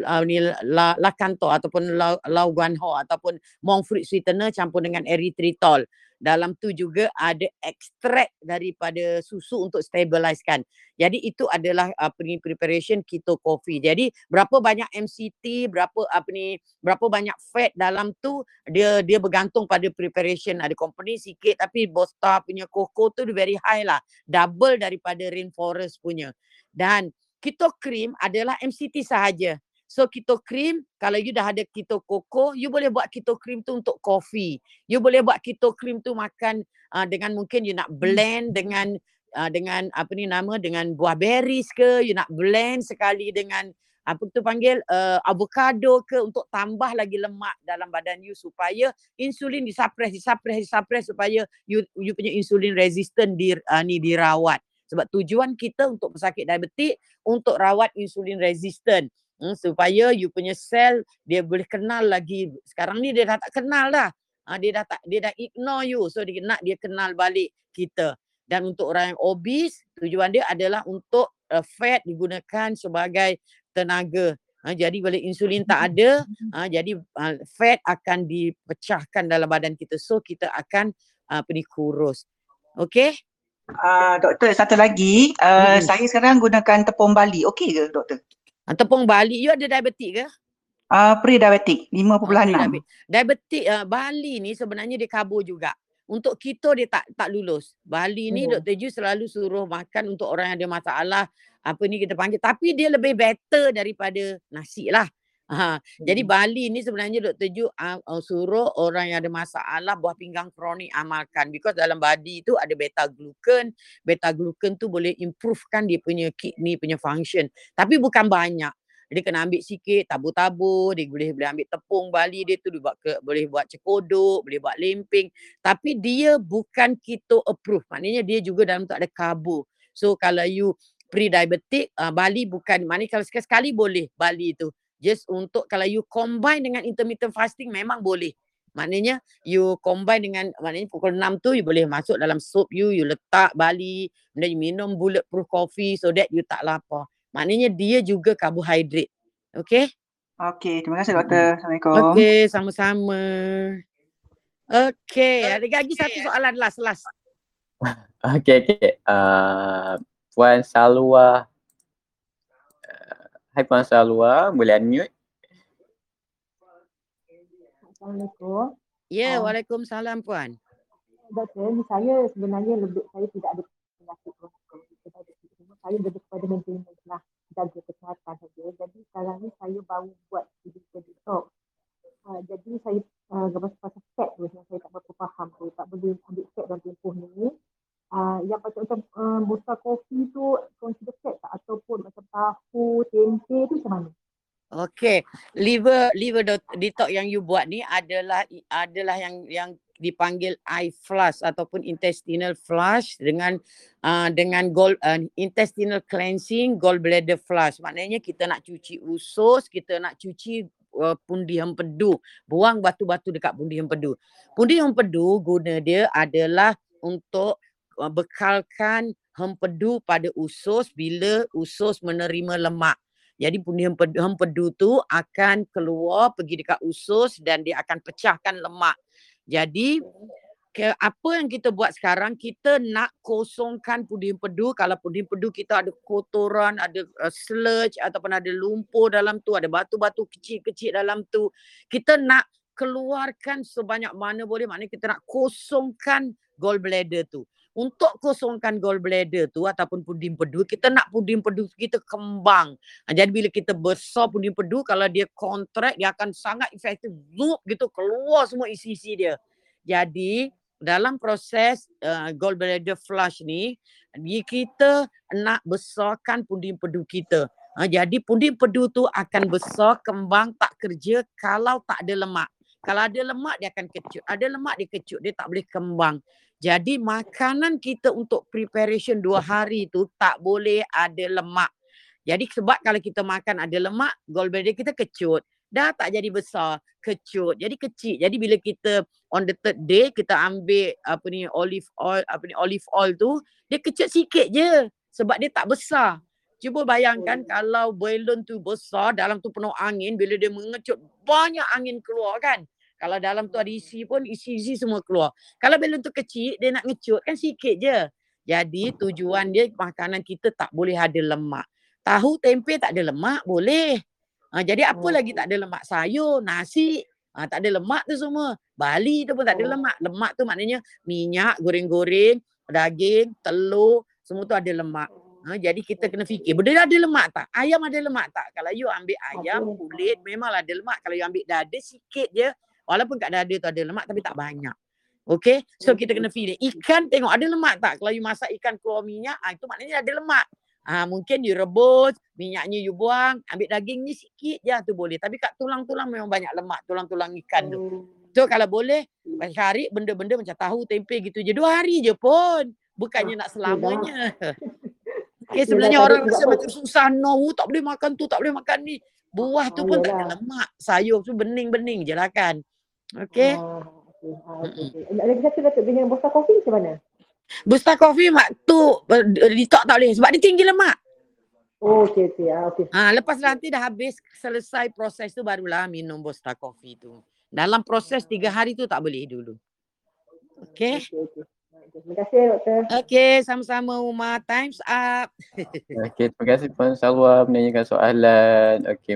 uh, ni la, la kanto ataupun lau, lau guan ho ataupun monk fruit sweetener campur dengan erythritol. Dalam tu juga ada ekstrak daripada susu untuk stabilizekan. Jadi itu adalah apa ni preparation keto coffee. Jadi berapa banyak MCT, berapa apa ni, berapa banyak fat dalam tu dia dia bergantung pada preparation. Ada company sikit tapi Bosta punya cocoa tu very high lah. Double daripada rainforest punya. Dan keto cream adalah MCT sahaja. So keto cream, kalau you dah ada keto koko, you boleh buat keto cream tu untuk kopi. You boleh buat keto cream tu makan uh, dengan mungkin you nak blend dengan uh, dengan apa ni nama dengan buah berries ke, you nak blend sekali dengan apa tu panggil uh, avocado ke untuk tambah lagi lemak dalam badan you supaya insulin disuppress disuppress disuppress supaya you you punya insulin resistant di uh, ni dirawat. Sebab tujuan kita untuk pesakit diabetik untuk rawat insulin resistant hmm, supaya you punya sel dia boleh kenal lagi. Sekarang ni dia dah tak kenal dah. Ha, dia dah tak dia dah ignore you. So dia nak dia kenal balik kita. Dan untuk orang yang obes tujuan dia adalah untuk uh, fat digunakan sebagai tenaga. Ha, jadi bila insulin tak ada ha, jadi uh, fat akan dipecahkan dalam badan kita. So kita akan uh, ni kurus. Okey? Uh, doktor, satu lagi. Uh, hmm. Saya sekarang gunakan tepung Bali. Okey ke, doktor? Tepung Bali, you ada diabetik ke? Uh, pre-diabetik, 5.6. Uh, diabetik uh, Bali ni sebenarnya dia kabur juga. Untuk kita dia tak tak lulus. Bali ni oh. Dr. Ju selalu suruh makan untuk orang yang ada masalah apa ni kita panggil tapi dia lebih better daripada nasi lah. Ha, hmm. Jadi Bali ni sebenarnya Dr. Ju uh, uh, suruh orang yang ada masalah buah pinggang kronik amalkan because dalam body tu ada beta glucan. Beta glucan tu boleh improvekan dia punya kidney punya function. Tapi bukan banyak. Dia kena ambil sikit, tabur-tabur, dia boleh boleh ambil tepung Bali dia tu dia buat ke, boleh buat cekodok, boleh buat lemping. Tapi dia bukan keto approve. Maknanya dia juga dalam tu ada karbo. So kalau you pre-diabetic, uh, Bali bukan, maknanya kalau sekali-sekali boleh Bali tu just untuk kalau you combine dengan intermittent fasting memang boleh. Maknanya you combine dengan maknanya pukul 6 tu you boleh masuk dalam sup you, you letak bali, kemudian you minum bulletproof coffee so that you tak lapar. Maknanya dia juga karbohidrat. Okey? Okey, terima kasih doktor. Assalamualaikum. Okey, sama-sama. Okey, ada lagi satu soalan last last. Okey, okey. Uh, Puan Salwa. Hai Puan Salwa, boleh unmute? Assalamualaikum. Ya, yeah, uh, Waalaikumsalam Puan. Doktor, ni saya sebenarnya lebih saya tidak ada penyakit saya lebih kepada maintenance lah jaga kesihatan saja. Jadi sekarang ni saya baru buat physical detox. Uh, jadi saya uh, gambar pasal fat tu yang saya tak berapa faham tu. Tak boleh ambil fat dalam tempoh ni. Uh, yang macam macam uh, busa kopi tu consider fat tak? Ataupun macam tahu, tempe tu macam mana? Okay, liver liver detox yang you buat ni adalah adalah yang yang dipanggil eye flush ataupun intestinal flush dengan uh, dengan gall uh, intestinal cleansing gallbladder flush. Maknanya kita nak cuci usus, kita nak cuci uh, pundi empedu, buang batu-batu dekat pundi empedu. Pundi empedu guna dia adalah untuk bekalkan hempedu pada usus bila usus menerima lemak. Jadi pundi hempedu, hempedu tu akan keluar pergi dekat usus dan dia akan pecahkan lemak. Jadi ke apa yang kita buat sekarang kita nak kosongkan pundi empedu kalau pundi empedu kita ada kotoran ada uh, sludge ataupun ada lumpur dalam tu ada batu-batu kecil-kecil dalam tu kita nak keluarkan sebanyak mana boleh maknanya kita nak kosongkan gallbladder tu untuk kosongkan gallbladder tu ataupun pudding pedu, kita nak pudding pedu kita kembang. Ha, jadi bila kita besar pudding pedu, kalau dia kontrak, dia akan sangat efektif. Zup gitu, keluar semua isi-isi dia. Jadi dalam proses uh, gallbladder flush ni, kita nak besarkan pudding pedu kita. Ha, jadi pudding pedu tu akan besar, kembang, tak kerja kalau tak ada lemak. Kalau ada lemak dia akan kecut. Ada lemak dia kecut. Dia tak boleh kembang. Jadi makanan kita untuk preparation dua hari tu tak boleh ada lemak. Jadi sebab kalau kita makan ada lemak, gallbladder kita kecut. Dah tak jadi besar, kecut. Jadi kecil. Jadi bila kita on the third day kita ambil apa ni olive oil, apa ni olive oil tu, dia kecut sikit je sebab dia tak besar. Cuba bayangkan kalau balon tu besar, dalam tu penuh angin, bila dia mengecut banyak angin keluar kan. Kalau dalam tu ada isi pun isi-isi semua keluar. Kalau belon tu kecil dia nak ngecut kan sikit je. Jadi tujuan dia makanan kita tak boleh ada lemak. Tahu tempe tak ada lemak boleh. Ha, jadi apa lagi tak ada lemak? Sayur, nasi, ha, tak ada lemak tu semua. Bali tu pun tak ada lemak. Lemak tu maknanya minyak, goreng-goreng, daging, telur, semua tu ada lemak. Ha, jadi kita kena fikir, benda ada lemak tak? Ayam ada lemak tak? Kalau you ambil ayam, kulit, memanglah ada lemak. Kalau you ambil dada, sikit je. Walaupun kat dada tu ada lemak tapi tak banyak. Okay. So kita kena feeling. Ikan tengok ada lemak tak? Kalau you masak ikan keluar minyak, ah, itu maknanya ada lemak. Ah, mungkin you rebus, minyaknya you buang, ambil dagingnya sikit je tu boleh. Tapi kat tulang-tulang memang banyak lemak, tulang-tulang ikan tu. Oh. So kalau boleh, cari benda-benda macam tahu, tempe gitu je. Dua hari je pun. Bukannya nak selamanya. Okay, sebenarnya orang rasa macam susah. No, tak boleh makan tu, tak boleh makan ni. Buah tu pun tak ada lemak. Sayur tu bening-bening je lah kan. Okay. Ah, okay. Ah, okay. Lagi satu Datuk dengan Bosta Coffee macam mana? Bosta Coffee mak tu detox tak boleh sebab dia tinggi lemak. Oh, okey okey. Ah, okay. Ha, lepas nanti dah habis selesai proses tu barulah minum Bosta Coffee tu. Dalam proses tiga hari tu tak boleh dulu. Okay. okay, okay. Terima kasih doktor. Okay, sama-sama Uma. Time's up. okay, terima kasih Puan Salwa menanyakan soalan. Okay,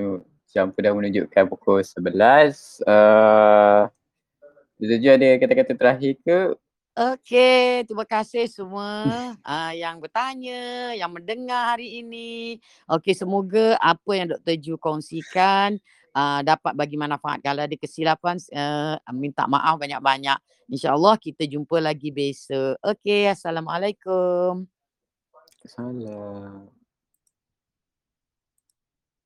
jam pun dah menunjukkan pukul 11. Uh, Jojo ada kata-kata terakhir ke? Okey, terima kasih semua uh, yang bertanya, yang mendengar hari ini. Okey, semoga apa yang Dr. Ju kongsikan uh, dapat bagi manfaat. Kalau ada kesilapan, uh, minta maaf banyak-banyak. InsyaAllah kita jumpa lagi besok. Okey, Assalamualaikum. Assalamualaikum.